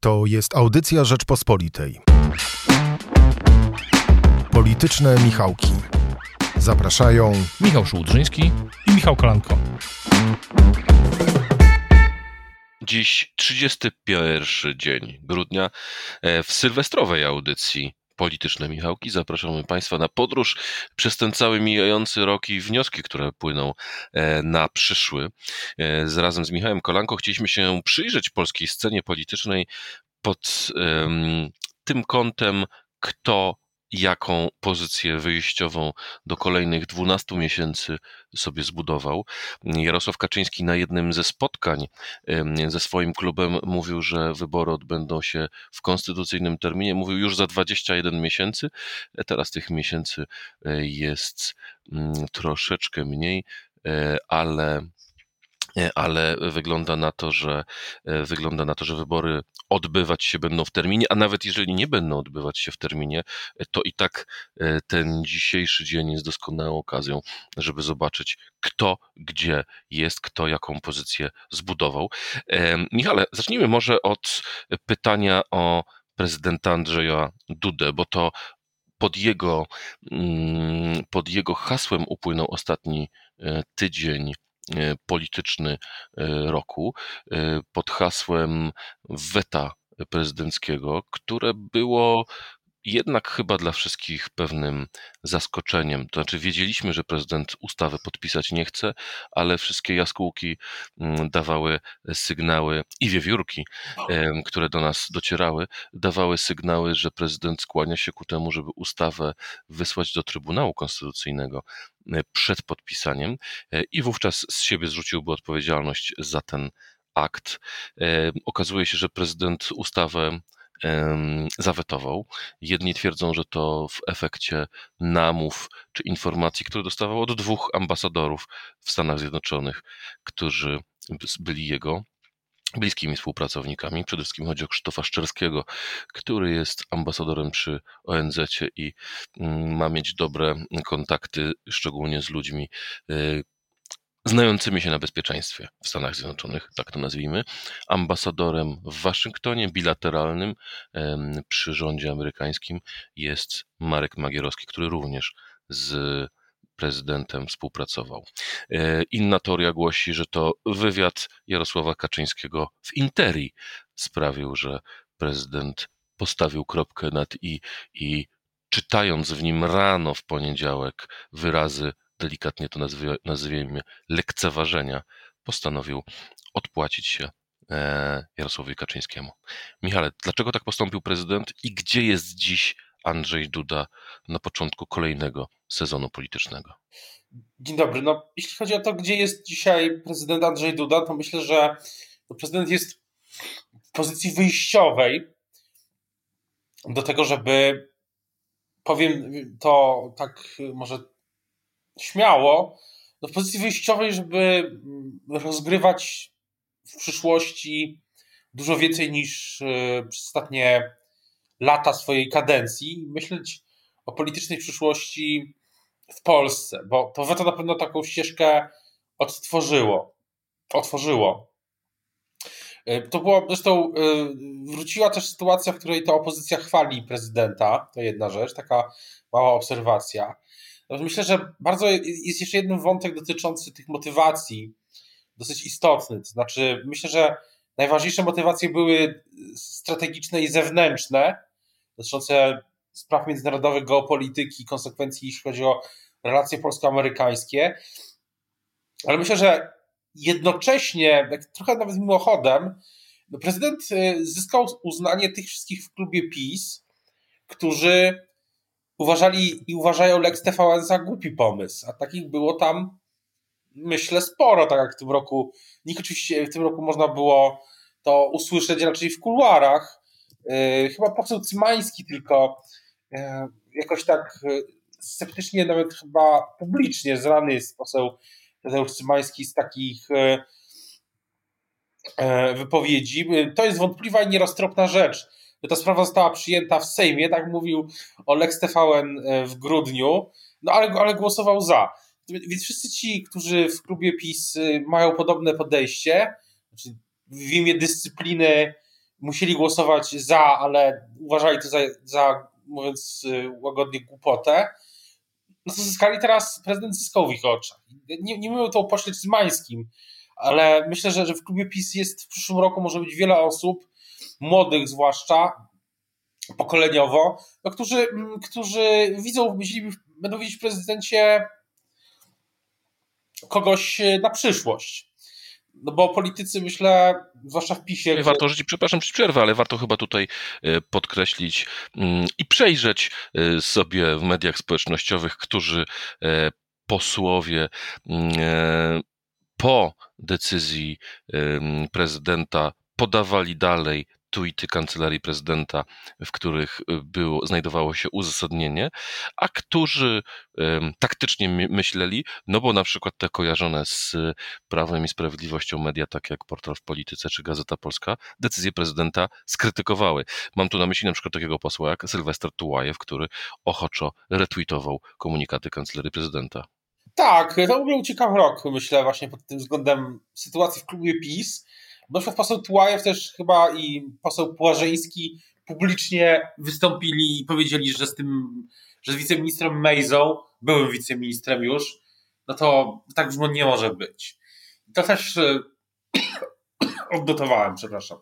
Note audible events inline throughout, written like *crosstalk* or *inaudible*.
To jest audycja Rzeczpospolitej. Polityczne Michałki. Zapraszają Michał Szułdrzyński i Michał Kolanko. Dziś 31 dzień grudnia e, w sylwestrowej audycji polityczne Michałki. Zapraszamy Państwa na podróż przez ten cały mijający rok i wnioski, które płyną e, na przyszły. E, razem z Michałem Kolanko chcieliśmy się przyjrzeć polskiej scenie politycznej pod um, tym kątem, kto jaką pozycję wyjściową do kolejnych 12 miesięcy sobie zbudował. Jarosław Kaczyński na jednym ze spotkań ze swoim klubem mówił, że wybory odbędą się w konstytucyjnym terminie. Mówił już za 21 miesięcy. E, teraz tych miesięcy e, jest mm, troszeczkę mniej, e, ale ale wygląda na to, że e, wygląda na to, że wybory odbywać się będą w terminie, a nawet jeżeli nie będą odbywać się w terminie, e, to i tak ten dzisiejszy dzień jest doskonałą okazją, żeby zobaczyć, kto gdzie jest, kto jaką pozycję zbudował. Michale, zacznijmy może od pytania o prezydenta Andrzeja Dudę, bo to pod jego, mm, pod jego hasłem upłynął ostatni tydzień E, polityczny e, roku e, pod hasłem weta prezydenckiego, które było jednak chyba dla wszystkich pewnym zaskoczeniem. To znaczy, wiedzieliśmy, że prezydent ustawy podpisać nie chce, ale wszystkie jaskółki mm, dawały sygnały i wiewiórki, które do nas docierały, dawały sygnały, że prezydent skłania się ku temu, żeby ustawę wysłać do Trybunału Konstytucyjnego e, przed podpisaniem e, i wówczas z siebie zrzuciłby odpowiedzialność za ten akt. E, okazuje się, że prezydent ustawę zawetował. Jedni twierdzą, że to w efekcie namów czy informacji, które dostawał od dwóch ambasadorów w Stanach Zjednoczonych, którzy byli jego bliskimi współpracownikami. Przede wszystkim chodzi o Krzysztofa Szczerskiego, który jest ambasadorem przy ONZ i mm, ma mieć dobre kontakty, szczególnie z ludźmi, y, znającymi się na bezpieczeństwie w Stanach Zjednoczonych, tak to nazwijmy, ambasadorem w Waszyngtonie, bilateralnym przy rządzie amerykańskim jest Marek Magierowski, który również z prezydentem współpracował. E, inna teoria głosi, że to wywiad Jarosława Kaczyńskiego w Interi sprawił, że prezydent postawił kropkę nad i i czytając w nim rano w poniedziałek wyrazy delikatnie to nazwijmy, lekceważenia, postanowił odpłacić się e, Jarosławowi Kaczyńskiemu. Michale, dlaczego tak postąpił prezydent i gdzie jest dziś Andrzej Duda na początku kolejnego sezonu politycznego? Dzień dobry. No, jeśli chodzi o to, gdzie jest dzisiaj prezydent Andrzej Duda, to myślę, że prezydent jest w pozycji wyjściowej do tego, żeby powiem to tak może śmiało w pozycji wyjściowej, żeby rozgrywać w przyszłości dużo więcej niż e, przez ostatnie lata swojej kadencji, myśleć o politycznej przyszłości w Polsce, bo to weto na pewno taką ścieżkę odtworzyło. Otworzyło. E, to było zresztą, e, wróciła też sytuacja, w której ta opozycja chwali prezydenta. To jedna rzecz, taka mała obserwacja. Myślę, że bardzo jest jeszcze jeden wątek dotyczący tych motywacji, dosyć istotny. To znaczy, myślę, że najważniejsze motywacje były strategiczne i zewnętrzne, dotyczące spraw międzynarodowych, geopolityki, konsekwencji, jeśli chodzi o relacje polsko-amerykańskie. Ale myślę, że jednocześnie, trochę nawet mimochodem, no prezydent y, zyskał uznanie tych wszystkich w klubie PiS, którzy uważali i uważają Lex TVN za głupi pomysł, a takich było tam myślę sporo, tak jak w tym roku. Nikt oczywiście w tym roku można było to usłyszeć raczej w kuluarach. Yy, chyba poseł Cymański tylko yy, jakoś tak yy, sceptycznie, nawet chyba publicznie zrany jest poseł Tadeusz Cymański z takich yy, yy, wypowiedzi. To jest wątpliwa i nieroztropna rzecz ta sprawa została przyjęta w Sejmie, tak mówił o Lex TVN e, w grudniu, no ale, ale głosował za. Więc wszyscy ci, którzy w klubie PiS e, mają podobne podejście, znaczy w imię dyscypliny musieli głosować za, ale uważali to za, za mówiąc łagodnie, głupotę, no to zyskali teraz prezydent zyskał w ich oczach. Nie, nie mówię to o pośle Cymańskim, ale myślę, że, że w klubie PiS jest w przyszłym roku może być wiele osób, młodych zwłaszcza, pokoleniowo, no, którzy, którzy widzą, będą widzieć w prezydencie kogoś na przyszłość. No bo politycy, myślę, zwłaszcza w PiSie... Warto żyć, przepraszam, przy przerwę, ale warto chyba tutaj e, podkreślić mm, i przejrzeć e, sobie w mediach społecznościowych, którzy e, posłowie mm, po decyzji prezydenta podawali dalej tweety kancelarii prezydenta, w których y, było, znajdowało się uzasadnienie, a którzy taktycznie myśleli, no bo na przykład te kojarzone z Prawem i Sprawiedliwością media, takie jak Portal w Polityce czy Gazeta Polska, decyzję prezydenta skrytykowały. Mam tu na myśli na przykład takiego posła jak Sylwester Tułajew, który ochoczo retweetował komunikaty kancelarii prezydenta. Tak, to był ciekawy rok, myślę, właśnie pod tym względem sytuacji w klubie PiS na przykład poseł Tułajew też chyba i poseł Płażyński publicznie wystąpili i powiedzieli, że z tym, że z wiceministrem Mejzą, byłym wiceministrem już, no to tak już nie może być. To też e, *coughs* odnotowałem, przepraszam.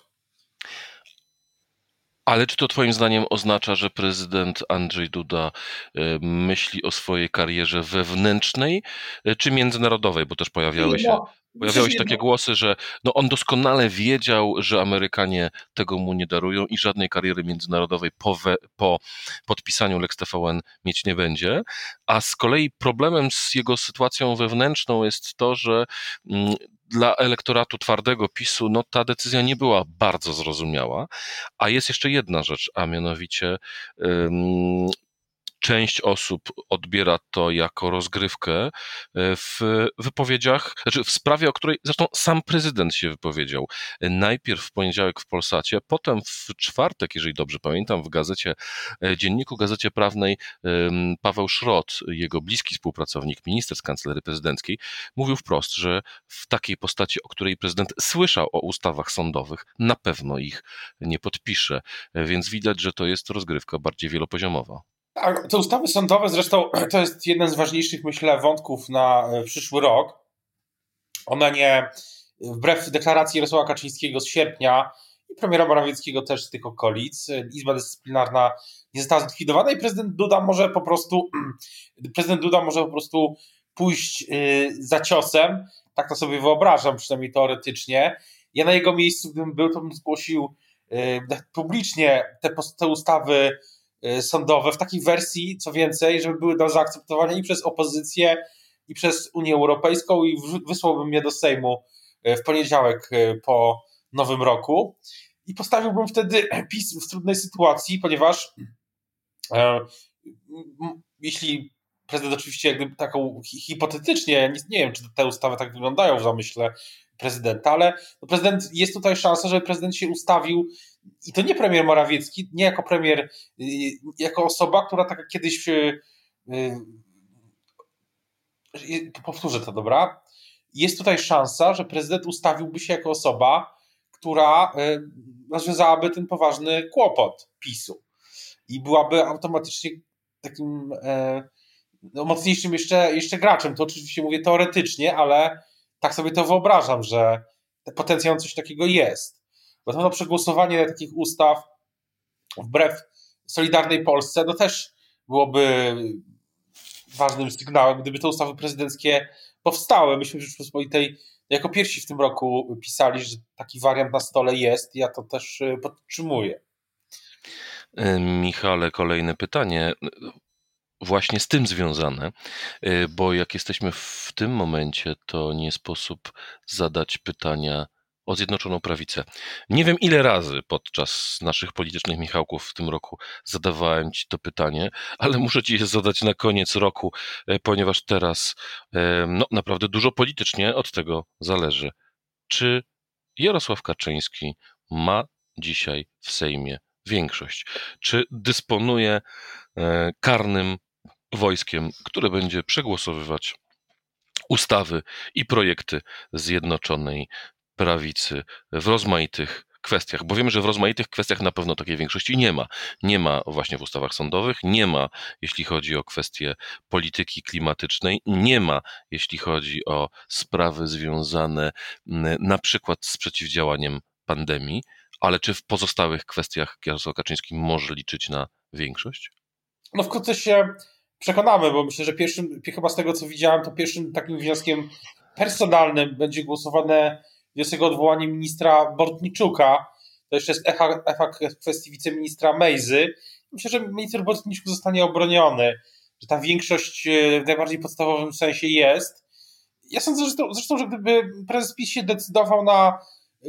Ale czy to Twoim zdaniem oznacza, że prezydent Andrzej Duda e, myśli o swojej karierze wewnętrznej e, czy międzynarodowej? Bo też pojawiały się no, Pojawiały się takie głosy, że no on doskonale wiedział, że Amerykanie tego mu nie darują i żadnej kariery międzynarodowej po, we, po podpisaniu Lex TVN mieć nie będzie. A z kolei problemem z jego sytuacją wewnętrzną jest to, że mm, dla elektoratu twardego PiSu no, ta decyzja nie była bardzo zrozumiała. A jest jeszcze jedna rzecz, a mianowicie część osób odbiera to jako rozgrywkę e, w wypowiedziach, znaczy w sprawie, o której zresztą sam prezydent się wypowiedział. Najpierw w poniedziałek w Polsacie, potem w czwartek, jeżeli dobrze pamiętam, w gazecie, e, dzienniku Gazecie Prawnej Paweł Szrot, jego bliski współpracownik, minister z kancelarii prezydenckiej, mówił wprost, że w takiej postaci, o której prezydent słyszał o ustawach sądowych, na pewno ich nie podpisze. E, więc widać, że to jest rozgrywka bardziej wielopoziomowa. Tak, te ustawy sądowe zresztą *clears throat* to jest jeden z ważniejszych, myślę, wątków na e, przyszły rok. Ona nie, wbrew deklaracji Jarosława Kaczyńskiego z sierpnia i premiera Morawieckiego też z tych okolic, e, Izba Dyscyplinarna nie została zlikwidowana i prezydent Duda może po prostu *clears throat* prezydent Duda może po prostu pójść e, za ciosem, tak to sobie wyobrażam, przynajmniej teoretycznie. Ja na jego miejscu, gdybym był, to bym zgłosił publicznie te, te ustawy sądowe w takiej wersji, co więcej, żeby były do zaakceptowania i przez opozycję, i przez Unię Europejską, i wysłałbym je do Sejmu y, w poniedziałek y, po nowym roku. I postawiłbym wtedy *clears throat* PiS w trudnej sytuacji, ponieważ e, jeśli prezydent oczywiście jakby taką hipotetycznie, nie, nie wiem, czy te ustawy tak wyglądają w zamyśle prezydenta, ale no prezydent, jest tutaj szansa, żeby prezydent się ustawił i to nie premier Morawiecki, nie jako premier, y, jako osoba, która taka kiedyś y, y, powtórzę to, dobra? Jest tutaj szansa, że prezydent ustawiłby się jako osoba, która rozwiązałaby ten poważny kłopot PiSu i byłaby automatycznie takim e, no, mocniejszym jeszcze, jeszcze graczem. To oczywiście mówię teoretycznie, ale tak sobie to wyobrażam, że potencjał coś takiego jest. Bo to przegłosowanie takich ustaw wbrew Solidarnej Polsce, no też byłoby ważnym sygnałem, gdyby te ustawy prezydenckie powstały. Myśmy w Rzeczpospolitej jako pierwsi w tym roku pisali, że taki wariant na stole jest. Ja to też y, podtrzymuję. Michale, kolejne pytanie właśnie z tym związane, y, bo jak jesteśmy w tym momencie, to nie sposób zadać pytania o Zjednoczoną Prawicę. Nie wiem ile razy podczas naszych politycznych Michałków w tym roku zadawałem Ci to pytanie, ale muszę Ci je zadać na koniec roku, y, ponieważ teraz no, naprawdę dużo politycznie od tego zależy. Czy Jarosław Kaczyński ma dzisiaj w Sejmie większość? Czy dysponuje e, karnym wojskiem, które będzie przegłosowywać ustawy i projekty Zjednoczonej Prawicy w rozmaitych kwestiach, bo wiemy, że w rozmaitych kwestiach na pewno takiej większości nie ma. Nie ma właśnie w ustawach sądowych, nie ma jeśli chodzi o kwestie polityki klimatycznej, nie ma jeśli chodzi o sprawy związane na przykład z przeciwdziałaniem pandemii, ale czy w pozostałych kwestiach Jarosław Kaczyński może liczyć na większość? No wkrótce się przekonamy, bo myślę, że pierwszym, chyba z tego co widziałem, to pierwszym takim wnioskiem personalnym będzie głosowane wniosek o odwołanie ministra Bortniczuka. To jeszcze jest echa, echa kwestii wiceministra Mejzy. Myślę, że minister Bortniczuk zostanie obroniony, że ta większość e, w najbardziej podstawowym sensie jest. Ja sądzę zresztą, zresztą że gdyby prezes PiS się decydował na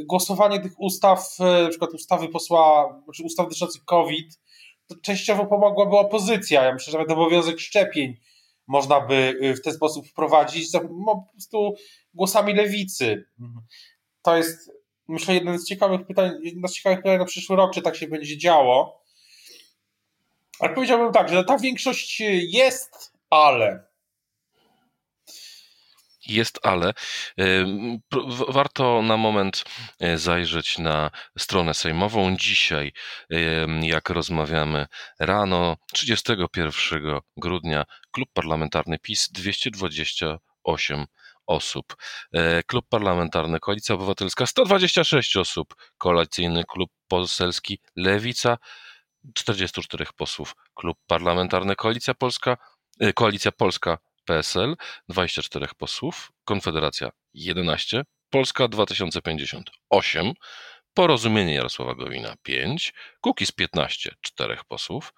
głosowanie tych ustaw, e, na przykład ustawy posła, znaczy ustaw dotyczących COVID, to częściowo pomogłaby opozycja. Ja myślę, że nawet obowiązek szczepień można by e, w ten sposób wprowadzić po prostu głosami lewicy. To jest, myślę, jeden z ciekawych pytań, jedno z ciekawych pytań na przyszły rok, czy tak się będzie działo. Ale powiedziałbym tak, że ta większość jest, ale jest ale. Warto na moment e, zajrzeć na stronę sejmową. Dzisiaj, jak rozmawiamy rano, 31 grudnia, Klub Parlamentarny PiS 228 osób. E, klub Parlamentarny Koalicja Obywatelska 126 osób. Koalicyjny Klub Poselski Lewica 44 posłów. Klub Parlamentarny Koalicja Polska, e, Koalicja Polska PSL 24 posłów, Konfederacja 11, Polska 2050 8, Porozumienie Jarosława Gowina 5, Kukiz 15 4 posłów,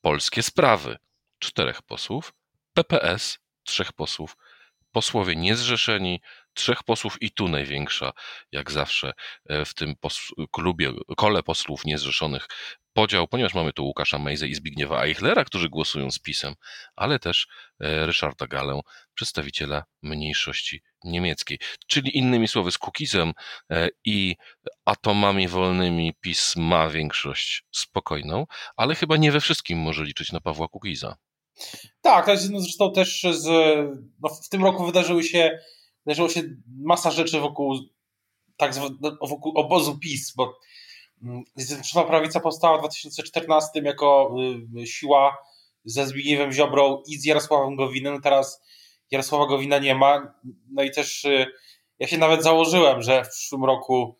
Polskie Sprawy 4 posłów, PPS 3 posłów, posłowie niezrzeszeni, trzech posłów i tu największa, jak zawsze e, w tym klubie, kole posłów niezrzeszonych podział, ponieważ mamy tu Łukasza Mejzę i Zbigniewa Eichlera, którzy głosują z PiSem, ale też e, Ryszarda Galę, przedstawiciela mniejszości niemieckiej. Czyli innymi słowy, z Kukizem e, i atomami wolnymi PiS ma większość spokojną, ale chyba nie we wszystkim może liczyć na Pawła Kukiza. Tak, to jest no zresztą też z, no w tym roku wydarzyły się, wydarzyło się masa rzeczy wokół tak zwanego wokół obozu PiS, bo Zjednoczona Prawica powstała w 2014 jako y, siła ze Zbigniewem Ziobrą i z Jarosławem Gowinem. Teraz Jarosława Gowina nie ma. No i też y, ja się nawet założyłem, że w przyszłym roku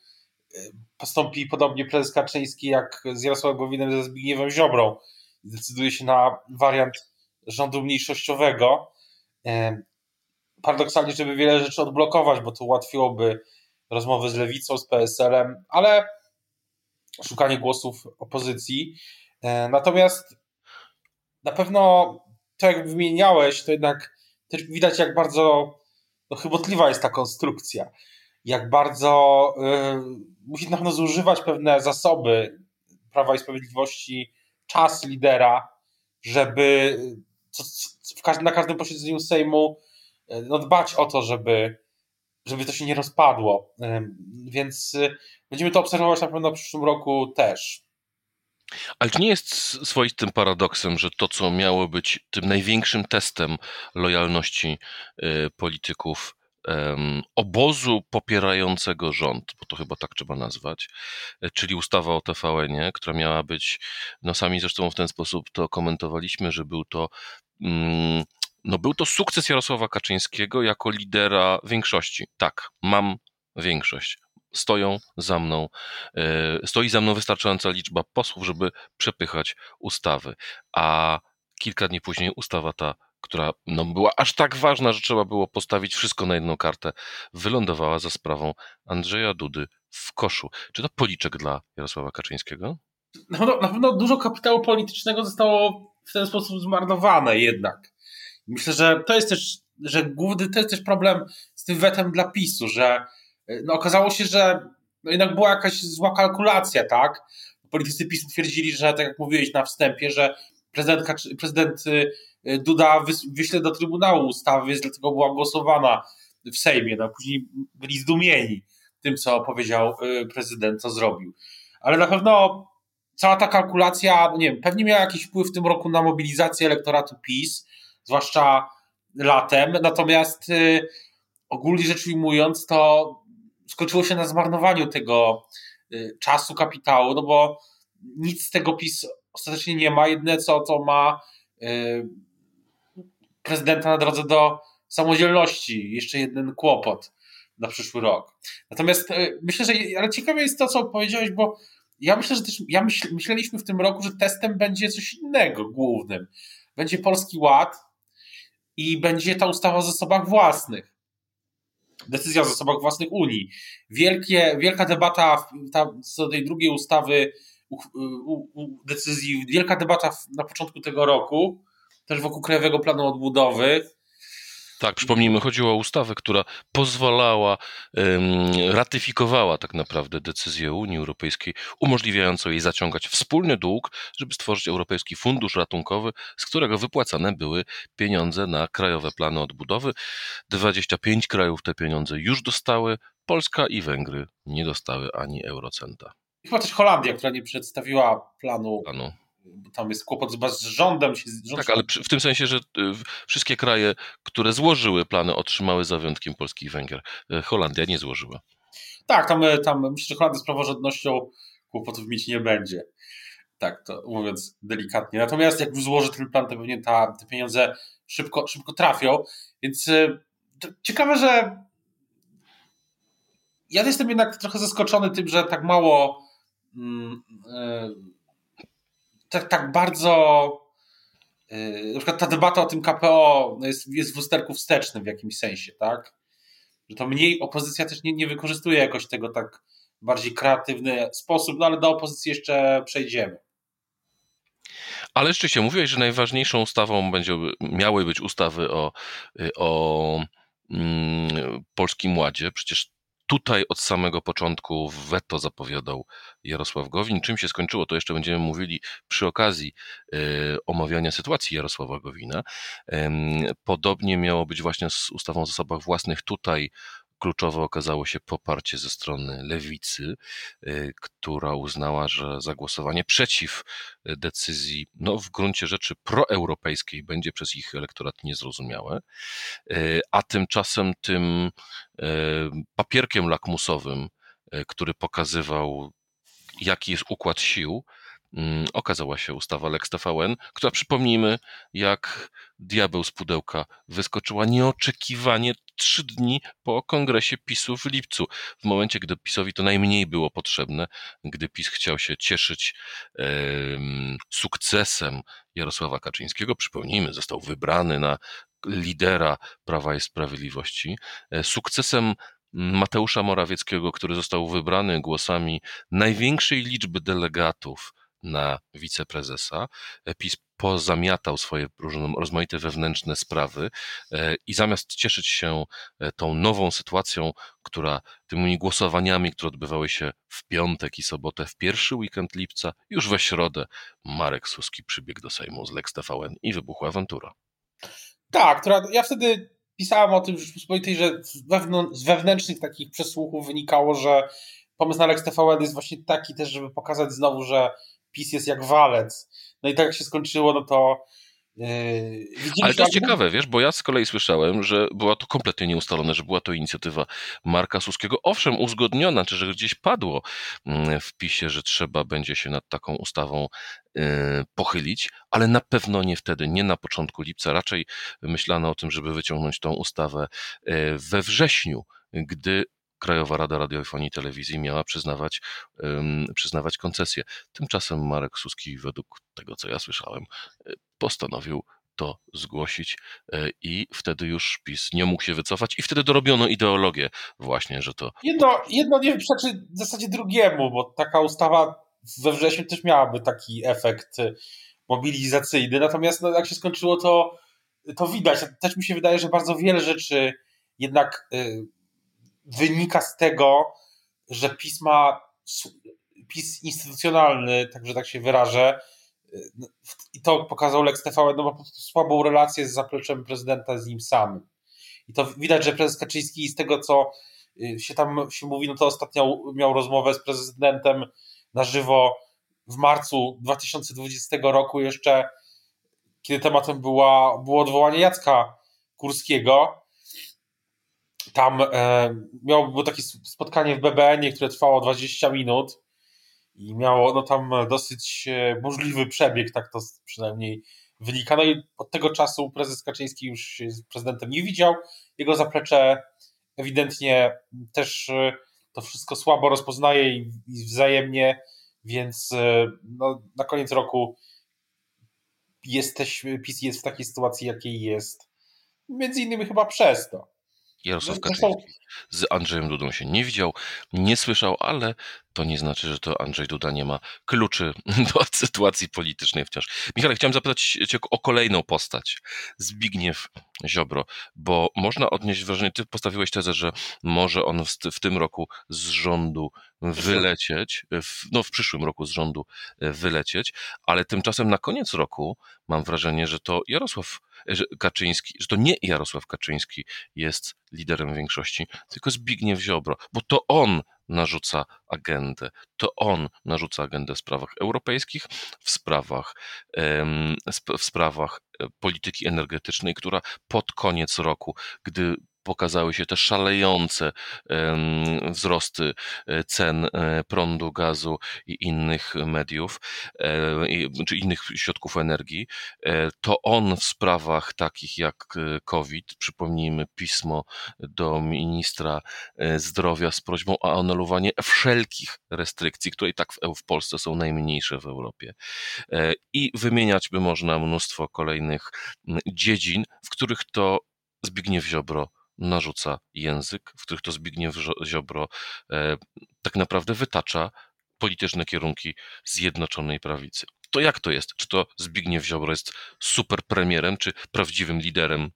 y, postąpi podobnie prezes Kaczyński jak z Jarosławem Gowinem ze Zbigniewem Ziobrą. Zdecyduje się na wariant rządu mniejszościowego. Paradoksalnie, żeby wiele rzeczy odblokować, bo to ułatwiłoby rozmowy z lewicą, z PSL-em, ale szukanie głosów opozycji. E, natomiast na pewno to, jak wymieniałeś, to jednak też widać, jak bardzo no, chybotliwa jest ta konstrukcja. Jak bardzo y, musi na pewno zużywać pewne zasoby Prawa i Sprawiedliwości, czas lidera, żeby co, w każdym, na każdym posiedzeniu Sejmu e, no, dbać o to, żeby żeby to się nie rozpadło. Więc y, będziemy to obserwować na pewno w przyszłym roku też. Ale czy nie jest swoistym paradoksem, że to, co miało być tym największym testem lojalności y, polityków obozu popierającego rząd, bo to chyba tak trzeba nazwać, y, czyli ustawa o TVN-ie, która miała być, no sami zresztą w ten sposób to komentowaliśmy, że był to mm, no był to sukces Jarosława Kaczyńskiego jako lidera większości. Tak, mam większość. Stoją za mną, e, stoi za mną wystarczająca liczba posłów, żeby przepychać ustawy. A kilka dni później ustawa ta, która no, była aż tak ważna, że trzeba było postawić wszystko na jedną kartę, wylądowała za sprawą Andrzeja Dudy w koszu. Czy to policzek dla Jarosława Kaczyńskiego? Na pewno, na pewno dużo kapitału politycznego zostało w ten sposób zmarnowane jednak. Myślę, że to jest też, że główny to jest też problem z tym wetem dla PiSu, że no, okazało się, że no, jednak była jakaś zła kalkulacja, tak? Politycy PiSu twierdzili, że tak jak mówiłeś na wstępie, że prezydent, prezydent y, y, Duda wyśle do Trybunału ustawy, więc dlatego była głosowana w Sejmie. No, później byli zdumieni tym, co powiedział y, prezydent, co zrobił. Ale na pewno cała ta kalkulacja, no nie wiem, pewnie miała jakiś wpływ w tym roku na mobilizację elektoratu PiS, zwłaszcza latem. Natomiast ogólnie rzecz ujmując, to skończyło się na zmarnowaniu tego, czasu, kapitału, no bo nic z tego PiS ostatecznie nie ma. Jedyne co, to ma prezydenta na drodze do samodzielności. Jeszcze jeden kłopot na przyszły rok. Natomiast myślę, że ale ciekawe jest to, co powiedziałeś, bo ja myślę, że też ja myśl, myśleliśmy w tym roku, że testem będzie coś innego głównym. Będzie Polski Ład i będzie ta ustawa o zasobach własnych. Decyzja o zasobach własnych Unii. Wielkie, wielka debata ta, co do tej drugiej ustawy, decyzji, wielka debata na początku tego roku, też wokół Krajowego Planu Odbudowy tak, przypomnijmy, chodziło o ustawę, która pozwalała, ratyfikowała tak naprawdę decyzję Unii Europejskiej, umożliwiającą jej zaciągać wspólny dług, żeby stworzyć Europejski Fundusz Ratunkowy, z którego wypłacane były pieniądze na krajowe plany odbudowy. 25 krajów te pieniądze już dostały, Polska i Węgry nie dostały ani eurocenta. Chyba też Holandia, która nie przedstawiła planu. planu bo tam jest kłopot z rządem. Rząd tak, ale w tym sensie, że y, wszystkie kraje, które złożyły plany, otrzymały za wyjątkiem Polski i Węgier. Y, Holandia nie złożyła. Tak, tam, y, tam myślę, że Holandia z praworządnością kłopotów mieć nie będzie. Tak, to mówiąc delikatnie. Natomiast jak złoży ten plan, to pewnie ta, te pieniądze szybko, szybko trafią. Więc ciekawe, że ja jestem jednak trochę zaskoczony tym, że tak mało. Mm, tak, tak bardzo. Yy, na przykład ta debata o tym KPO jest, jest w lusterku wstecznym w jakimś sensie, tak? Że to mniej opozycja też nie, nie wykorzystuje jakoś tego tak bardziej kreatywny sposób, no ale do opozycji jeszcze przejdziemy. Ale rzeczywiście mówiłeś, że najważniejszą ustawą będzie, miały być ustawy o, o mm, Polskim Ładzie. Przecież Tutaj od samego początku weto zapowiadał Jarosław Gowin. Czym się skończyło, to jeszcze będziemy mówili przy okazji e, omawiania sytuacji Jarosława Gowina. Podobnie miało być właśnie z ustawą o zasobach własnych. Tutaj Kluczowe okazało się poparcie ze strony lewicy, y, która uznała, że zagłosowanie przeciw y, decyzji, no w gruncie rzeczy proeuropejskiej, będzie przez ich elektorat niezrozumiałe. Y, a tymczasem tym papierkiem lakmusowym, który pokazywał, jaki jest układ sił, Mm, okazała się ustawa Lex TVN, która przypomnijmy, jak diabeł z pudełka wyskoczyła nieoczekiwanie trzy dni po kongresie PiSu w lipcu, w momencie, gdy PiSowi to najmniej było potrzebne, gdy PiS chciał się cieszyć sukcesem Jarosława Kaczyńskiego. Przypomnijmy, został wybrany na lidera Prawa i Sprawiedliwości, e, sukcesem Mateusza Morawieckiego, który został wybrany głosami największej liczby delegatów na wiceprezesa. PiS pozamiatał swoje rozmaite wewnętrzne sprawy e, i zamiast cieszyć się e, tą nową sytuacją, która tymi głosowaniami, które odbywały się w piątek i sobotę, w pierwszy weekend lipca, już we środę Marek Suski przybiegł do Sejmu z Lex TVN i wybuchła awantura. Tak, która, ja wtedy pisałem o tym w Rzeczpospolitej, że z wewnętrznych takich przesłuchów wynikało, że pomysł na Lex TVN jest właśnie taki też, żeby pokazać znowu, że PiS jest jak walec. No i tak jak się skończyło, no to Yy, Ale to jest ciekawe, wiesz, bo ja z kolei słyszałem, że była to kompletnie nieustalone, że była to inicjatywa Marka Suskiego. Owszem, uzgodniona, czy że gdzieś padło mm, w PiSie, że trzeba będzie się nad taką ustawą yy, pochylić, ale na pewno nie wtedy, nie na początku lipca. Raczej myślano o tym, żeby wyciągnąć tą ustawę yy, we wrześniu, gdy Krajowa Rada Radiofonii i Telewizji miała przyznawać, przyznawać koncesję. Tymczasem Marek Suski, według tego co ja słyszałem, e, postanowił to zgłosić e, i wtedy już PiS nie mógł się wycofać i wtedy dorobiono ideologię właśnie, że to... Jedno, jedno nie przeczy w zasadzie drugiemu, bo taka ustawa we wrześniu też miałaby taki efekt mobilizacyjny, natomiast no, jak się skończyło to, to widać. Też mi się wydaje, że bardzo wiele rzeczy jednak y, wynika z tego, że PiS ma PiS instytucjonalny, także tak się wyrażę, i to pokazał Lex TVN, no ma po prostu słabą relację z zapleczem prezydenta z nim samym. I to widać, że prezes Kaczyński z tego, co y, się tam się mówi, no to ostatnio miał rozmowę z prezydentem na żywo w marcu 2020 roku jeszcze, kiedy tematem była, było odwołanie Jacka Kurskiego tam e, miało było takie spotkanie w BBN, które trwało 20 minut i miało no tam dosyć e, możliwy przebieg, tak to przynajmniej wynika. No i od tego czasu prezes Kaczyński już się z prezydentem nie widział. Jego zaplecze ewidentnie też e, to wszystko słabo rozpoznaje i, i wzajemnie, więc e, no, na koniec roku jesteś, PiS jest w takiej sytuacji, jakiej jest. Między innymi chyba przez to. Jarosław no, Kaczyński z Andrzejem Dudą się nie widział, nie słyszał, ale to nie znaczy, że to Andrzej Duda nie ma kluczy *laughs* do sytuacji politycznej wciąż. Michał, chciałem zapytać Cię o kolejną postać. Zbigniew Ziobro, bo można odnieść wrażenie, Ty postawiłeś tezę, że może on w, w tym roku z rządu wylecieć, w, no w przyszłym roku z rządu wylecieć, ale tymczasem na koniec roku mam wrażenie, że to Jarosław Kaczyński, że to nie Jarosław Kaczyński jest liderem większości, tylko Zbigniew Ziobro, bo to on narzuca agendę. To on narzuca agendę w sprawach europejskich, w sprawach, w sprawach e, polityki energetycznej, która pod koniec roku, gdy pokazały się te szalejące wzrosty e, cen e, prądu, gazu i innych mediów, e, czy innych środków energii, to on w sprawach takich jak COVID, przypomnijmy pismo do ministra zdrowia z prośbą o anulowanie wszelkich restrykcji, które i tak w Polsce są najmniejsze w Europie. I wymieniać by można mnóstwo kolejnych dziedzin, w których to Zbigniew Ziobro narzuca język, w których to Zbigniew Ziobro e, tak naprawdę wytacza polityczne kierunki Zjednoczonej Prawicy. To jak to jest? Czy to Zbigniew Ziobro jest super premierem, czy prawdziwym liderem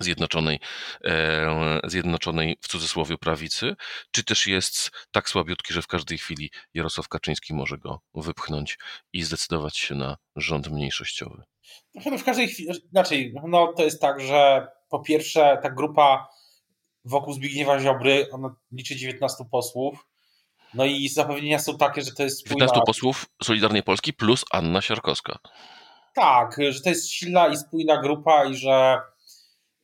Zjednoczonej, e, Zjednoczonej w cudzysłowie prawicy, czy też jest tak słabiutki, że w każdej chwili Jarosław Kaczyński może go wypchnąć i zdecydować się na rząd mniejszościowy? No w każdej chwili, inaczej, no to jest tak, że po pierwsze ta grupa wokół Zbigniewa Ziobry, ona liczy 19 posłów, no i zapewnienia są takie, że to jest spójna... 19 posłów Solidarnej Polski plus Anna Siarkowska. Tak, że to jest silna i spójna grupa i że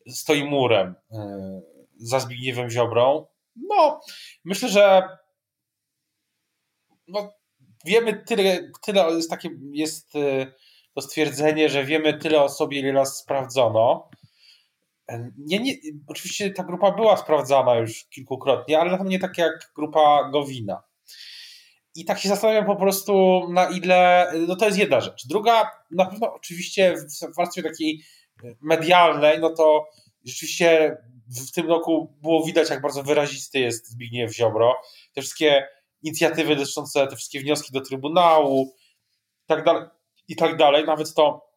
stoi murem e, za Zbigniewem Ziobrą. No, myślę, że no, wiemy tyle, tyle jest takie, jest e, to stwierdzenie, że wiemy tyle o sobie, ile raz sprawdzono. Nie, nie, oczywiście ta grupa była sprawdzana już kilkukrotnie, ale pewno nie tak jak grupa Gowina. I tak się zastanawiam po prostu, na ile. No to jest jedna rzecz. Druga, na pewno oczywiście w warstwie takiej medialnej, no to rzeczywiście w tym roku było widać, jak bardzo wyrazisty jest Zbigniew Ziobro. Te wszystkie inicjatywy dotyczące, te wszystkie wnioski do Trybunału i tak dalej, i tak dalej. Nawet to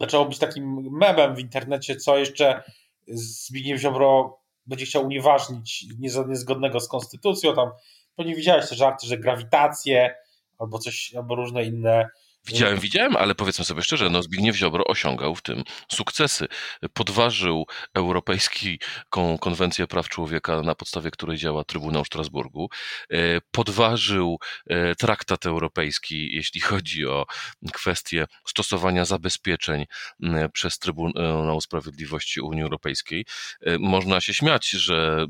zaczęło być takim memem w internecie, co jeszcze Zbigniew Ziobro będzie chciał unieważnić niezgodnego z konstytucją. Tam pewnie widziałeś te żarty, że grawitację albo coś, albo różne inne Widziałem, widziałem, ale powiedzmy sobie szczerze, no Zbigniew Ziobro osiągał w tym sukcesy. Podważył Europejską Konwencję Praw Człowieka, na podstawie której działa Trybunał Strasburgu. E, podważył e, traktat europejski, jeśli chodzi o kwestię stosowania zabezpieczeń przez Trybunał Sprawiedliwości Unii Europejskiej. E, można się śmiać, że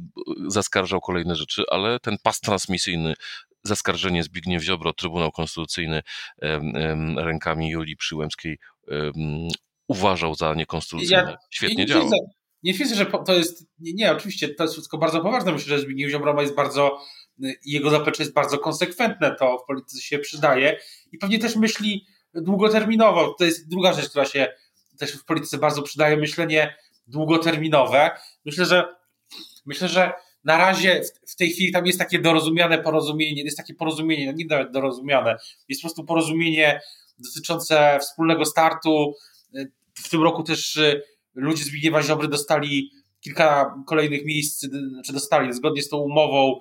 zaskarżał kolejne rzeczy, ale ten pas transmisyjny zaskarżenie Zbigniew Ziobro, Trybunał Konstytucyjny rękami Julii Przyłębskiej uważał za niekonstytucyjne. Ja, Świetnie nie działa. nie twierdzę, że to jest. Nie, nie, oczywiście to jest wszystko bardzo poważne. Myślę, że Zbigniew Ziobro jest bardzo. Jego zaplecze jest bardzo konsekwentne, to w polityce się przydaje i pewnie też myśli długoterminowo. To jest druga rzecz, która się też w polityce bardzo przydaje, myślenie długoterminowe. Myślę, że myślę, że na razie w, tej chwili tam jest takie dorozumiane porozumienie, jest takie porozumienie, no nie nawet dorozumiane, jest po prostu porozumienie dotyczące wspólnego startu. W tym roku też y, ludzie z Zbigniewa Ziobry dostali kilka kolejnych miejsc, y, znaczy dostali zgodnie z tą umową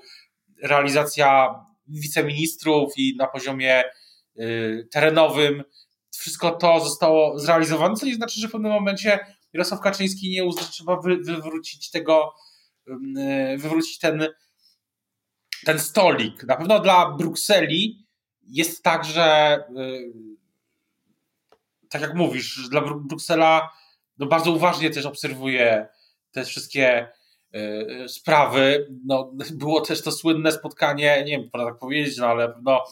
realizacja wiceministrów i na poziomie y, terenowym wszystko to zostało zrealizowane, co nie znaczy, że w pewnym momencie Jarosław Kaczyński nie uzna, że trzeba wywrócić tego wywrócić ten, ten stolik. Na pewno dla Brukseli jest tak, że y, tak jak mówisz, dla Bruksela no bardzo uważnie też obserwuje te wszystkie sprawy. No, *laughs* było też to słynne spotkanie, nie wiem, tak powiedzieć, no ale no,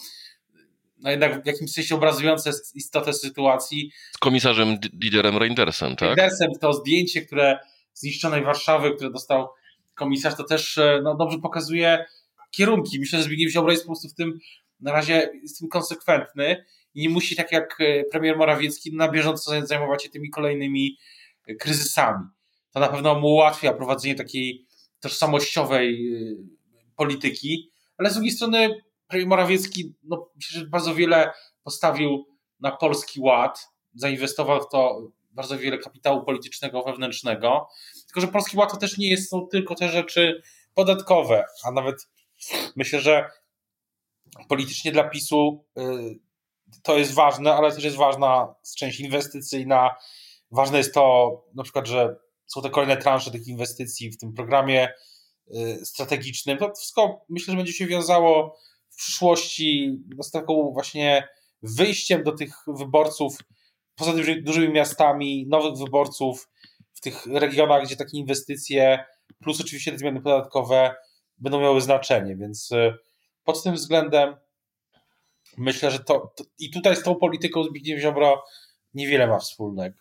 no jednak w jakimś sensie obrazujące istotę sytuacji. Z komisarzem Diderem Reindersem, tak? Reindersem, to zdjęcie, które zniszczonej Warszawy, które dostał komisarz, to też no, dobrze pokazuje kierunki. Myślę, że Zbigniew Ziobro jest po prostu w tym na razie jest tym konsekwentny i nie musi, tak jak e, premier Morawiecki, na bieżąco zajmować się tymi kolejnymi e, kryzysami. To na pewno mu ułatwia prowadzenie takiej tożsamościowej e, polityki, ale z drugiej strony premier Morawiecki no, myślę, że bardzo wiele postawił na polski ład, zainwestował w to bardzo wiele kapitału politycznego, wewnętrznego. Tylko, że polski ład to też nie jest, są tylko te rzeczy podatkowe, a nawet myślę, że politycznie dla PiSu y, to jest ważne, ale też jest ważna część inwestycyjna. Ważne jest to na przykład, że są te kolejne transze tych inwestycji w tym programie y, strategicznym. To wszystko myślę, że będzie się wiązało w przyszłości no, z taką właśnie wyjściem do tych wyborców poza dużymi miastami, nowych wyborców w tych regionach, gdzie takie inwestycje, plus oczywiście te zmiany podatkowe będą miały znaczenie, więc y, pod tym względem myślę, że to, to i tutaj z tą polityką Zbigniew Ziobro niewiele ma wspólnego.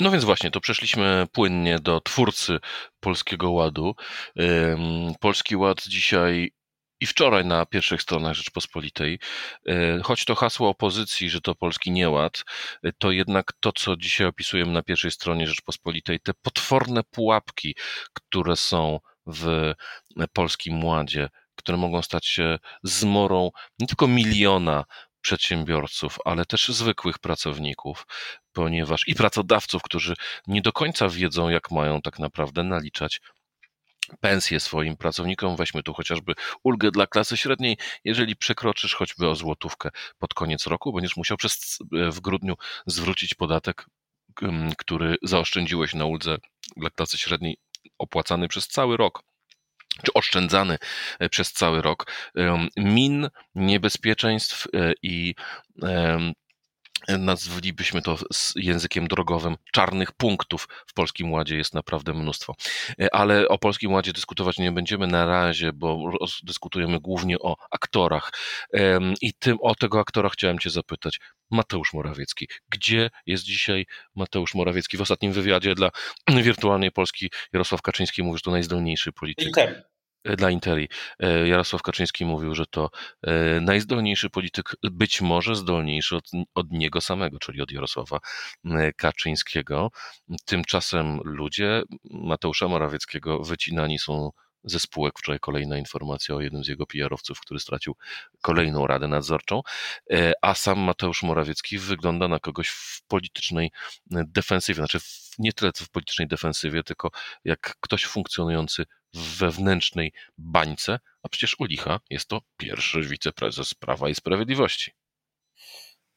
No więc właśnie, to przeszliśmy płynnie do twórcy Polskiego Ładu. Polski Ład dzisiaj i wczoraj na pierwszych stronach Rzeczpospolitej, e, choć to hasło opozycji, że to polski nieład, e, to jednak to, co dzisiaj opisujemy na pierwszej stronie Rzeczpospolitej, te potworne pułapki, które są w polskim ładzie, które mogą stać się zmorą nie tylko miliona przedsiębiorców, ale też zwykłych pracowników, ponieważ i pracodawców, którzy nie do końca wiedzą, jak mają tak naprawdę naliczać pensję swoim pracownikom. Weźmy tu chociażby ulgę dla klasy średniej. Jeżeli przekroczysz choćby o złotówkę pod koniec roku, będziesz musiał przez, w grudniu zwrócić podatek, który zaoszczędziłeś na uldze dla klasy średniej opłacany przez cały rok czy oszczędzany e, przez cały rok, min, niebezpieczeństw e, i nazwalibyśmy to językiem drogowym, czarnych punktów w Polskim Ładzie jest naprawdę mnóstwo. E, ale o Polskim Ładzie dyskutować nie będziemy na razie, bo dyskutujemy głównie o aktorach. I tym o tego aktora chciałem Cię zapytać. Mateusz Morawiecki. Gdzie jest dzisiaj Mateusz Morawiecki? W ostatnim wywiadzie dla *clears throat* wirtualnej Polski Jarosław Kaczyński mówił, że to najzdolniejszy polityk. Dla Interi. E, Jarosław Kaczyński mówił, że to e, najzdolniejszy polityk, być może zdolniejszy od, od niego samego, czyli od Jarosława Kaczyńskiego. Tymczasem ludzie Mateusza Morawieckiego wycinani są ze spółek. Wczoraj kolejna informacja o jednym z jego PR-owców, który stracił kolejną radę nadzorczą, a sam Mateusz Morawiecki wygląda na kogoś w politycznej defensywie, znaczy nie tyle w politycznej defensywie, tylko jak ktoś funkcjonujący w wewnętrznej bańce, a przecież u licha jest to pierwszy wiceprezes Prawa i Sprawiedliwości.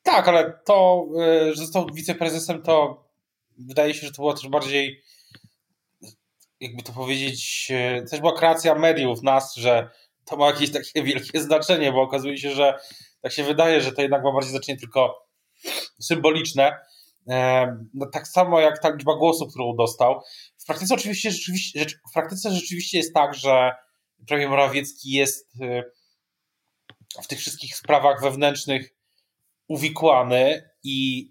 Tak, ale to, y, że został wiceprezesem, to wydaje się, że to było też bardziej, jakby to powiedzieć, y, też była kreacja mediów, nas, że to ma jakieś takie *laughs* wielkie znaczenie, bo okazuje się, że tak się wydaje, że to jednak ma bardziej znaczenie tylko symboliczne. No, tak samo jak ta liczba głosów, którą dostał. W praktyce oczywiście rzeczywiście, w praktyce rzeczywiście jest tak, że premier Morawiecki jest y, w tych wszystkich sprawach wewnętrznych uwikłany i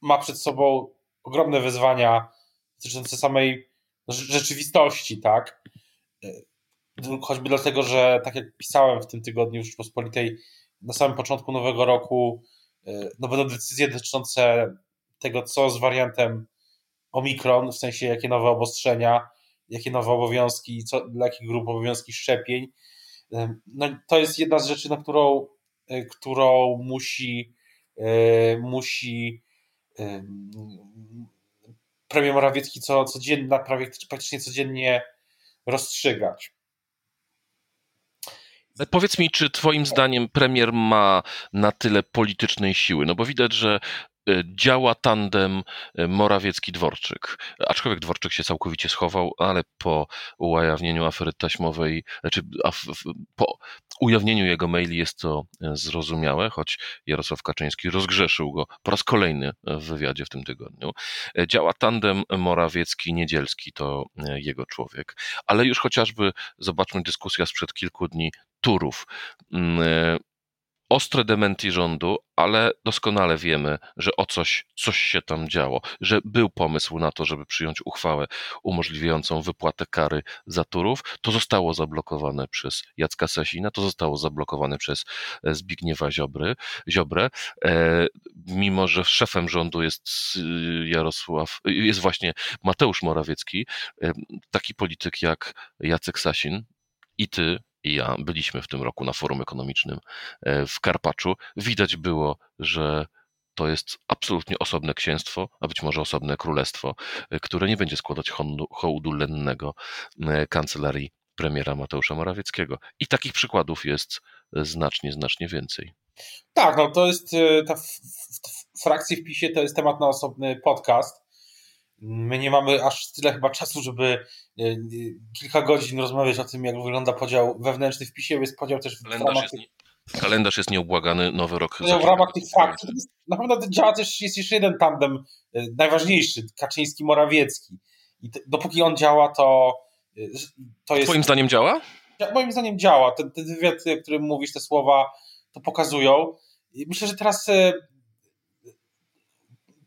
ma przed sobą ogromne wyzwania dotyczące samej rzeczywistości, tak? Y, choćby dlatego, że tak jak pisałem w tym tygodniu w Rzeczpospolitej, na samym początku nowego roku y, no będą decyzje dotyczące tego, co z wariantem Omikron, w sensie jakie nowe obostrzenia, jakie nowe obowiązki, co, dla jakich grup obowiązki szczepień. No, to jest jedna z rzeczy, na którą, e, którą musi, e, musi premier Morawiecki co, codziennie, prawie, praktycznie codziennie rozstrzygać. Powiedz mi, czy Twoim zdaniem premier ma na tyle politycznej siły? No bo widać, że działa tandem Morawiecki-Dworczyk. Aczkolwiek Dworczyk się całkowicie schował, ale po ujawnieniu afery taśmowej, znaczy po ujawnieniu jego maili jest to zrozumiałe, choć Jarosław Kaczyński rozgrzeszył go po raz kolejny w wywiadzie w tym tygodniu. Działa tandem Morawiecki-Niedzielski, to jego człowiek. Ale już chociażby zobaczmy dyskusja sprzed kilku dni Turów. Ostre dementi rządu, ale doskonale wiemy, że o coś, coś się tam działo, że był pomysł na to, żeby przyjąć uchwałę umożliwiającą wypłatę kary za Turów. To zostało zablokowane przez Jacka Sasina, to zostało zablokowane przez e, Zbigniewa Ziobry, Ziobrę, e, mimo że szefem rządu jest Jarosław, jest właśnie Mateusz Morawiecki, e, taki polityk jak Jacek Sasin i ty, i ja byliśmy w tym roku na forum ekonomicznym e, w Karpaczu, widać było, że to jest absolutnie osobne księstwo, a być może osobne królestwo, e, które nie będzie składać hołdu lennego e, kancelarii premiera Mateusza Morawieckiego. I takich przykładów jest znacznie, znacznie więcej. Tak, no to jest ta frakcja w PiSie to jest temat na osobny podcast. My nie mamy aż tyle chyba czasu, żeby kilka godzin rozmawiać o tym, jak wygląda podział wewnętrzny w PiSie. Jest podział też w kalendarz ramach jest, kalendarz jest nieubłagany, nowy rok. w ramach tych frakcji. Na pewno działa też, jest jeszcze jeden tandem e, najważniejszy, Kaczyński-Morawiecki. I dopóki on działa, to, to jest... Twoim zdaniem działa? Moim zdaniem działa. Ten, ten wywiad, o którym mówisz, te słowa to pokazują. Myślę, że teraz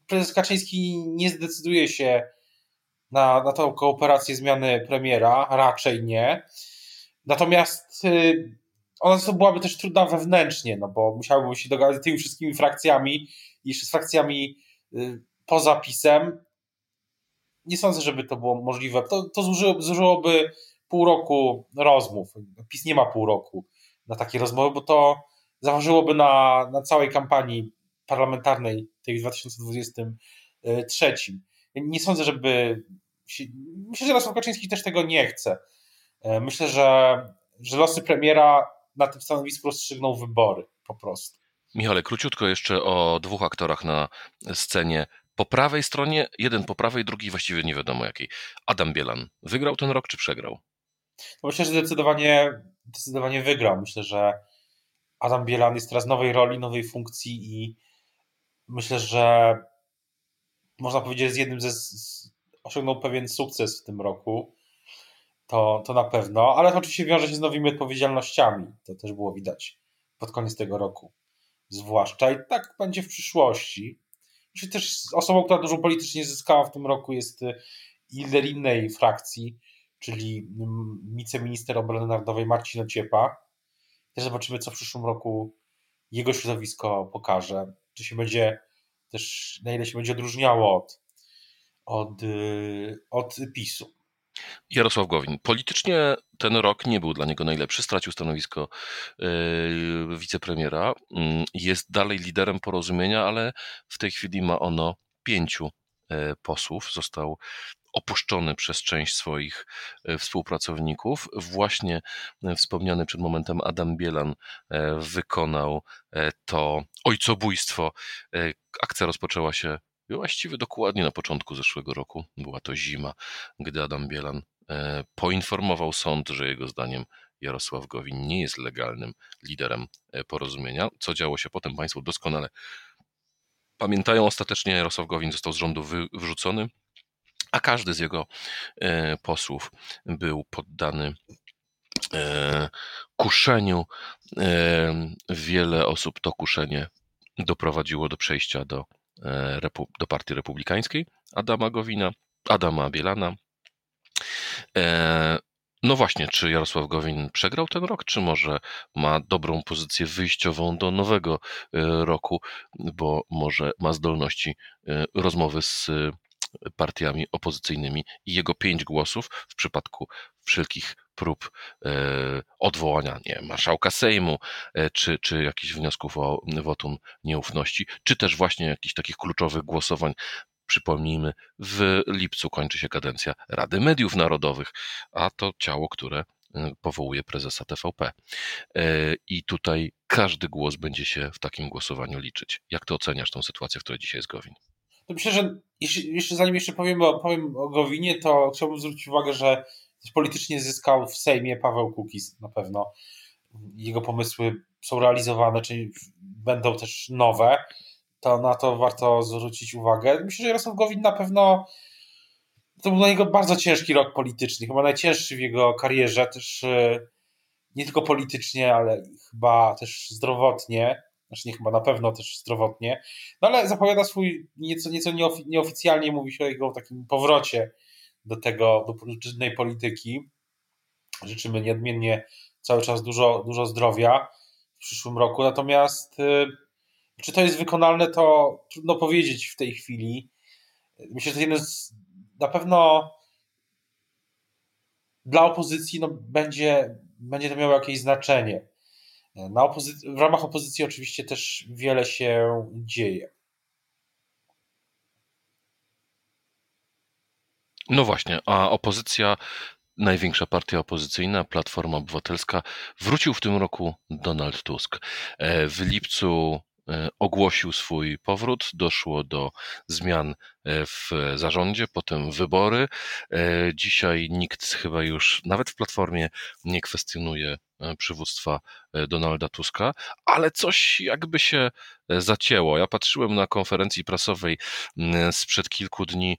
prezes Kaczyński nie zdecyduje się na, na tą kooperację zmiany premiera, raczej nie. Natomiast y, ona byłaby też trudna wewnętrznie, no bo musiałby się dogadać z tymi wszystkimi frakcjami i jeszcze z frakcjami y, poza PiSem. Nie sądzę, żeby to było możliwe. To, to zużyło, zużyłoby pół roku rozmów. PiS nie ma pół roku na takie rozmowy, bo to zaważyłoby na, na całej kampanii parlamentarnej, tej w 2023. Nie sądzę, żeby. Myślę, że Jarosław Kaczyński też tego nie chce. E, myślę, że, że losy premiera na tym stanowisku rozstrzygną wybory po prostu. Michale, króciutko jeszcze o dwóch aktorach na scenie. Po prawej stronie, jeden po prawej, drugi właściwie nie wiadomo jakiej. Adam Bielan. Wygrał ten rok czy przegrał? Myślę, że zdecydowanie, zdecydowanie wygrał. Myślę, że Adam Bielan jest teraz nowej roli, nowej funkcji i myślę, że można powiedzieć, że jest jednym ze. Osiągnął pewien sukces w tym roku. To, to na pewno, ale to oczywiście wiąże się z nowymi odpowiedzialnościami. To też było widać pod koniec tego roku. Zwłaszcza i tak będzie w przyszłości. Myślę też osobą, która dużo politycznie zyskała w tym roku jest y, lider innej frakcji, czyli mm, wiceminister obrony narodowej Marcin Ociepa. Też zobaczymy, co w przyszłym roku jego środowisko pokaże czy się będzie też, na ile się będzie odróżniało od, od, y, od PiSu. Jarosław Gowin. Politycznie ten rok nie był dla niego najlepszy. Stracił stanowisko yy, wicepremiera. Yy, jest dalej liderem porozumienia, ale w tej chwili ma ono pięciu yy, posłów. Został opuszczony przez część swoich e, współpracowników. Właśnie e, wspomniany przed momentem Adam Bielan e, wykonał to ojcobójstwo. Akcja rozpoczęła się właściwie dokładnie na początku zeszłego roku. Była to zima, gdy Adam Bielan poinformował sąd, że jego zdaniem Jarosław Gowin nie jest legalnym liderem porozumienia. Co działo się potem, Państwo doskonale pamiętają. Ostatecznie Jarosław Gowin został z rządu wyrzucony a każdy z jego e, posłów był poddany e, kuszeniu. E, wiele osób to kuszenie doprowadziło do przejścia do, do Partii Republikańskiej Adama Gowina, Adama Bielana. No właśnie, czy Jarosław Gowin przegrał ten rok, czy może ma dobrą pozycję wyjściową do nowego roku, bo może ma zdolności rozmowy z partiami opozycyjnymi i jego pięć głosów w przypadku wszelkich prób e, odwołania nie, marszałka Sejmu, e, czy, czy jakichś wniosków o wotum nieufności, czy też właśnie jakichś takich kluczowych głosowań. Przypomnijmy, w lipcu kończy się kadencja Rady Mediów Narodowych, a to ciało, które powołuje prezesa TVP. I tutaj każdy głos będzie się w takim głosowaniu liczyć. Jak ty oceniasz tę sytuację, w której dzisiaj jest Gowin? To myślę, że jeszcze, jeszcze zanim jeszcze powiem powiem o Gowinie, to chciałbym zwrócić uwagę, że politycznie zyskał w Sejmie Paweł Kukiz na pewno. Jego pomysły są realizowane, czyli będą też nowe. To na to warto zwrócić uwagę. Myślę, że Jarosław Gowin na pewno to był dla niego bardzo ciężki rok polityczny, chyba najcięższy w jego karierze, też e, nie tylko politycznie, ale chyba też zdrowotnie znaczy nie chyba na pewno też zdrowotnie, no ale zapowiada swój, nieco, nieco nieoficjalnie mówi się o jego takim powrocie do tego, do politycznej polityki. Życzymy nieodmiennie cały czas dużo, dużo zdrowia w przyszłym roku, natomiast y, czy to jest wykonalne, to trudno powiedzieć w tej chwili. Myślę, że to jeden z, na pewno dla opozycji no, będzie, będzie to miało jakieś znaczenie. Na opozy- w ramach opozycji oczywiście też wiele się dzieje. No właśnie, a opozycja, największa partia opozycyjna, Platforma Obywatelska, wrócił w tym roku Donald Tusk. E, w lipcu E, ogłosił swój powrót, doszło do zmian e, w zarządzie, potem wybory. Dzisiaj nikt chyba już, nawet w Platformie, nie kwestionuje przywództwa Donalda Tuska, ale coś jakby się zacięło. Ja patrzyłem na konferencji prasowej sprzed kilku dni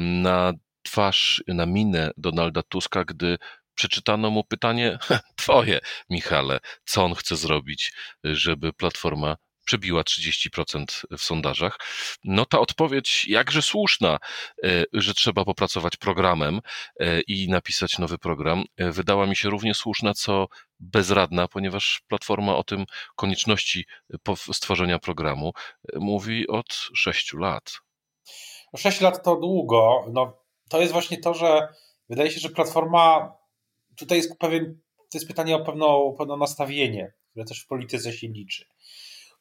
na twarz, na minę Donalda Tuska, gdy przeczytano mu pytanie twoje, Michale, co on chce zrobić, żeby Platforma przebiła 30% w sondażach, no ta odpowiedź jakże słuszna, e, że trzeba popracować programem e, i napisać nowy program, e, wydała mi się równie słuszna, co bezradna, ponieważ Platforma o tym konieczności stworzenia programu mówi od 6 lat. 6 lat to długo. No, to jest właśnie to, że wydaje się, że Platforma tutaj jest pewien, to jest pytanie o pewne, o pewne nastawienie, które też w polityce się liczy.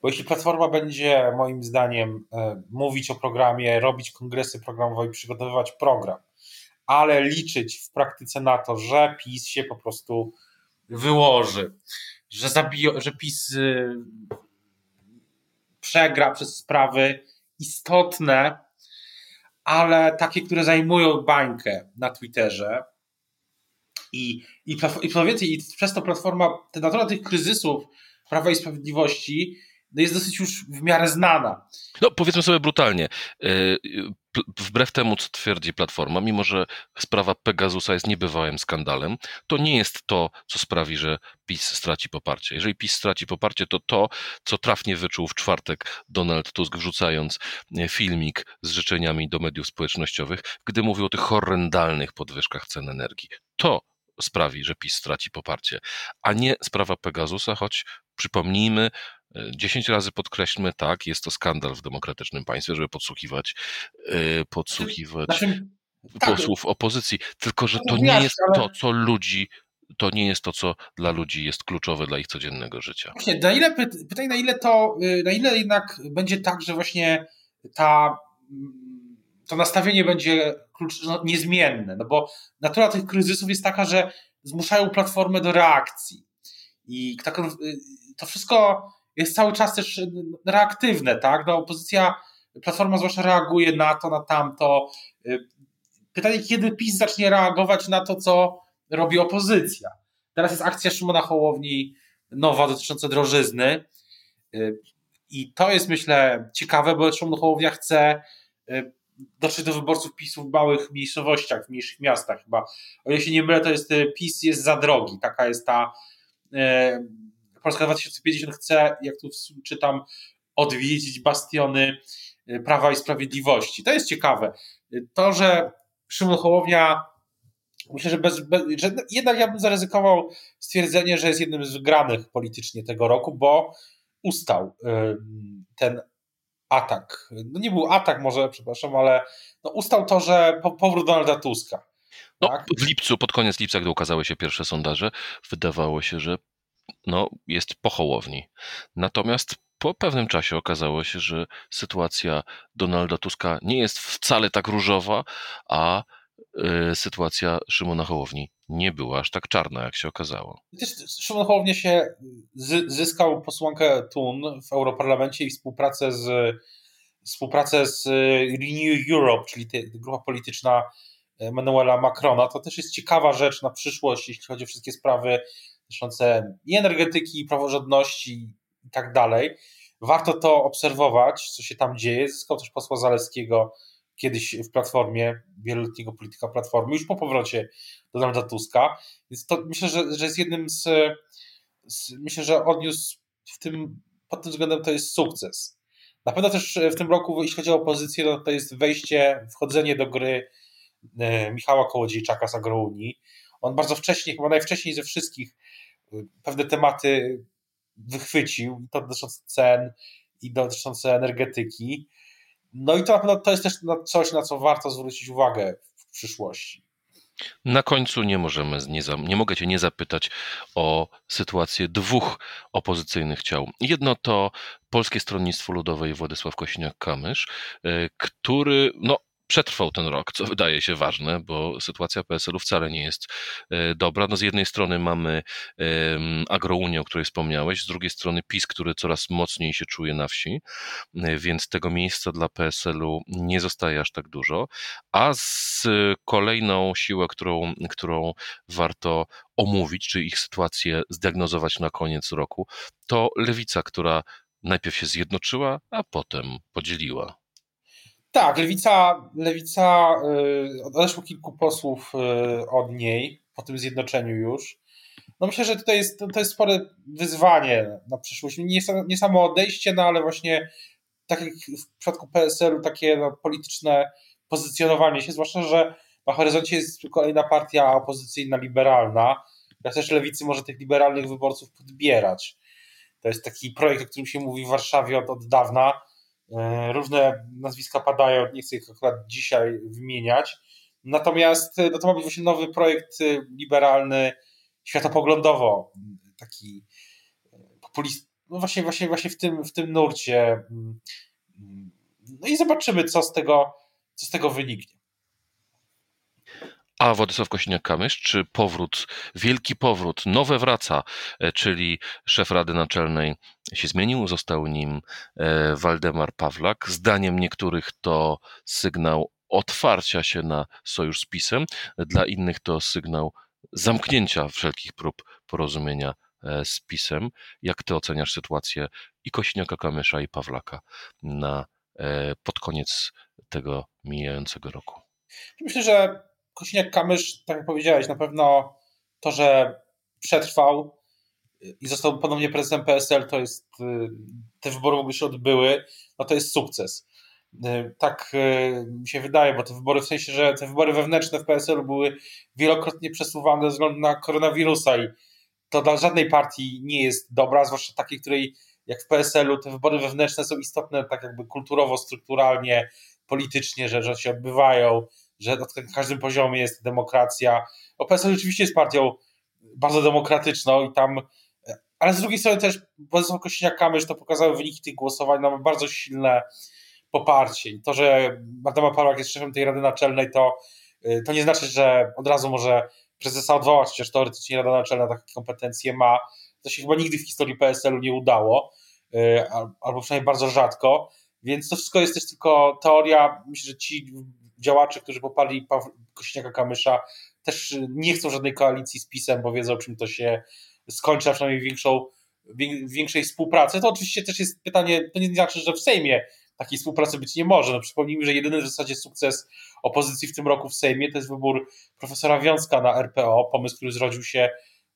Bo jeśli Platforma będzie, moim zdaniem, e, mówić o programie, robić kongresy programowe i przygotowywać program, ale liczyć w praktyce na to, że PiS się po prostu wyłoży, że, zabije, że PiS y, przegra przez sprawy istotne, ale takie, które zajmują bańkę na Twitterze. I, i, i, i przez to platforma, te natura tych kryzysów Prawa i Sprawiedliwości jest dosyć już w miarę znana. No powiedzmy sobie brutalnie, y, wbrew temu, co twierdzi Platforma, mimo że sprawa Pegasusa jest niebywałym skandalem, to nie jest to, co sprawi, że PiS straci poparcie. Jeżeli PiS straci poparcie, to to, co trafnie wyczuł w czwartek Donald Tusk, wrzucając y, filmik z życzeniami do mediów społecznościowych, gdy mówił o tych horrendalnych podwyżkach cen energii. To sprawi, że PiS straci poparcie, a nie sprawa Pegasusa, choć przypomnijmy, 10 razy podkreślmy, tak, jest to skandal w demokratycznym państwie, żeby podsłuchiwać, e, podsłuchiwać znaczy, posłów tak. opozycji. Tylko, że to nie jest to, co ludzi to nie jest to, co dla ludzi jest kluczowe dla ich codziennego życia. Właśnie, na ile, pytaj, na ile to, y, na ile jednak będzie tak, że właśnie ta, to nastawienie będzie klucz, no, niezmienne, no bo natura tych kryzysów jest taka, że zmuszają platformę do reakcji i tak, to wszystko jest cały czas też reaktywne, tak? No, opozycja, Platforma zwłaszcza reaguje na to, na tamto. Y, pytanie, kiedy PiS zacznie reagować na to, co robi opozycja. Teraz jest akcja Szymona Hołowni nowa dotycząca drożyzny y, i to jest myślę ciekawe, bo Szymon Hołownia chce dotrzeć do wyborców PiSu w małych miejscowościach, w mniejszych miastach chyba. O ile się nie mylę, to jest PiS jest za drogi. Taka jest ta Polska 2050 chce, jak tu czytam, odwiedzić bastiony y, Prawa i Sprawiedliwości. To jest ciekawe. To, że Szymon Hołownia Myślę, że, bez, bez, że jednak ja bym zaryzykował stwierdzenie, że jest jednym z wygranych politycznie tego roku, bo ustał ten atak. No nie był atak może, przepraszam, ale no ustał to, że powrót Donalda Tuska. No, tak? w lipcu, pod koniec lipca, gdy ukazały się pierwsze sondaże, wydawało się, że no, jest po Hołowni. Natomiast po pewnym czasie okazało się, że sytuacja Donalda Tuska nie jest wcale tak różowa, a y, sytuacja Szymona Hołowni nie była aż tak czarna, jak się okazało. Szymon Hołownia się zyskał posłankę TUN w Europarlamencie i współpracę z, współpracę z Renew Europe, czyli te, grupa polityczna Manuela Macrona. To też jest ciekawa rzecz na przyszłość, jeśli chodzi o wszystkie sprawy dotyczące i energetyki, i praworządności i tak dalej. Warto to obserwować, co się tam dzieje. Zyskał też posła Zaleskiego kiedyś w Platformie, wieloletniego polityka Platformy, już po powrocie Donalda Tuska. Więc to myślę, że, że jest jednym z, z, Myślę, że odniósł w tym, pod tym względem to jest sukces. Na pewno też w tym roku, jeśli chodzi o opozycję, no to jest wejście, wchodzenie do gry e, Michała Kołodziejczaka z Agrounii. On bardzo wcześnie, chyba najwcześniej ze wszystkich, pewne tematy wychwycił, to dotyczące cen, i dotyczące energetyki. No i to pewno to jest też coś, na co warto zwrócić uwagę w przyszłości. Na końcu nie możemy, nie, za, nie mogę Cię nie zapytać o sytuację dwóch opozycyjnych ciał. Jedno to Polskie Stronnictwo Ludowe i Władysław Kosiniak-Kamysz, e, który no, przetrwał ten rok, co wydaje się ważne, bo sytuacja PSL-u wcale nie jest e, dobra. No z jednej strony mamy Agrounię, o której wspomniałeś, z drugiej strony PiS, który coraz mocniej się czuje na wsi, e, więc tego miejsca dla PSL-u nie zostaje aż tak dużo, a z kolejną siłę, którą, którą warto omówić, czy ich sytuację zdiagnozować na koniec roku, to Lewica, która najpierw się zjednoczyła, a potem podzieliła. Tak, lewica, lewica y, odeszło kilku posłów y, od niej po tym zjednoczeniu już. No myślę, że tutaj jest, to jest spore wyzwanie na przyszłość. Nie, nie samo odejście, no ale właśnie tak jak w przypadku PSL-u takie no, polityczne pozycjonowanie się, zwłaszcza, że na horyzoncie jest kolejna partia opozycyjna liberalna. Ja też lewicy może tych liberalnych wyborców podbierać. To jest taki projekt, o którym się mówi w Warszawie od, od dawna różne nazwiska padają, nie chcę ich akurat dzisiaj wymieniać. Natomiast e, no to ma być właśnie nowy projekt e, liberalny, światopoglądowo, taki populist, no właśnie, właśnie, właśnie w tym, w tym nurcie. Mm, mm. No i zobaczymy, co z tego, co z tego wyniknie. A Władysław Kosiniak-Kamysz, czy powrót, wielki powrót, nowe wraca, e, czyli szef Rady Naczelnej się zmienił, został nim e, Waldemar Pawlak. Zdaniem niektórych to sygnał otwarcia się na sojusz z PiSem, dla innych to sygnał zamknięcia wszelkich prób porozumienia e, z PiSem. Jak ty oceniasz sytuację i Kosiniaka-Kamysza i Pawlaka na, pod koniec tego mijającego roku? Myślę, że Kosiniak-Kamysz, tak jak powiedziałeś, na pewno to, że przetrwał i został ponownie prezydentem PSL, to jest, y, te wybory w ogóle się odbyły, no to jest sukces. Y, tak y, mi się wydaje, bo te wybory, w sensie, że te wybory wewnętrzne w PSL były wielokrotnie przesuwane ze względu na koronawirusa i to dla żadnej partii nie jest dobra, zwłaszcza takiej, której jak w PSL-u te wybory wewnętrzne są istotne tak jakby kulturowo, strukturalnie, politycznie, że, że się odbywają, że na każdym poziomie jest demokracja. PSL rzeczywiście jest partią bardzo demokratyczną i tam, ale z drugiej strony też Władysław Kośniak-Kamysz to pokazały wyniki tych głosowań, no, ma bardzo silne poparcie i to, że Madama Pawlak jest szefem tej Rady Naczelnej, to, to nie znaczy, że od razu może prezesa odwołać, chociaż teoretycznie Rada Naczelna takie kompetencje ma. To się chyba nigdy w historii PSL-u nie udało, y, albo przynajmniej bardzo rzadko, więc to wszystko jest też tylko teoria. Myślę, że ci działacze, którzy poparli Kośniaka-Kamysza, też nie chcą żadnej koalicji z PiSem, bo wiedzą, czym to się skończy, a przynajmniej większą, większej współpracy. To oczywiście też jest pytanie, to nie znaczy, że w Sejmie takiej współpracy być nie może. No przypomnijmy, że jedyny w zasadzie sukces opozycji w tym roku w Sejmie to jest wybór profesora Wiązka na RPO, pomysł, który zrodził się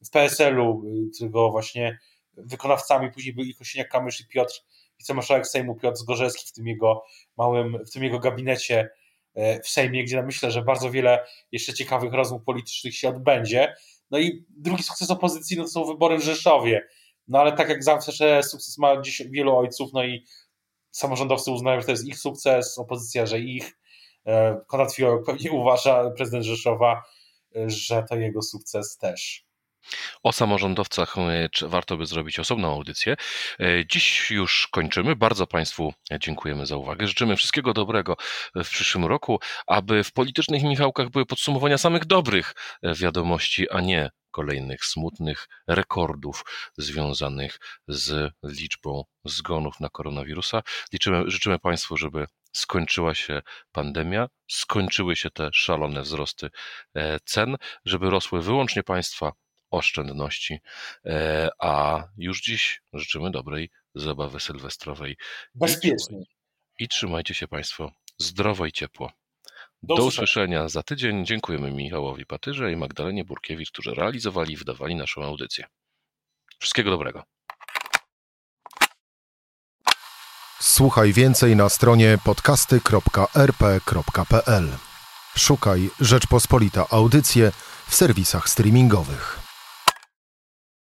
w PSL-u, którego właśnie wykonawcami później byli Kosiniak-Kamysz i Piotr, wicemarszałek Sejmu Piotr Zgorzewski w tym jego małym, w tym jego gabinecie w Sejmie, gdzie myślę, że bardzo wiele jeszcze ciekawych rozmów politycznych się odbędzie. No i drugi sukces opozycji no to są wybory w Rzeszowie. No ale tak jak zawsze sukces ma wielu ojców, no i samorządowcy uznają, że to jest ich sukces, opozycja, że ich. E, Konrad Fiołek pewnie uważa, prezydent Rzeszowa, e, że to jego sukces też. O samorządowcach e, warto by zrobić osobną audycję. E, dziś już kończymy. Bardzo Państwu dziękujemy za uwagę. Życzymy wszystkiego dobrego w przyszłym roku, aby w politycznych Michałkach były podsumowania samych dobrych e, wiadomości, a nie kolejnych smutnych rekordów związanych z liczbą zgonów na koronawirusa. Liczymy, życzymy Państwu, żeby skończyła się pandemia, skończyły się te szalone wzrosty cen, żeby rosły wyłącznie państwa oszczędności. E, a już dziś życzymy dobrej zabawy sylwestrowej. Bezpiecznie. I trzymajcie się Państwo zdrowo i ciepło. Do, Do usłyszenia za tydzień. Dziękujemy Michałowi Patyrze i Magdalenie Burkiewicz, którzy realizowali i wydawali naszą audycję. Wszystkiego dobrego. Słuchaj więcej na stronie podcasty.rp.pl. Szukaj Rzeczpospolita Audycje w serwisach streamingowych.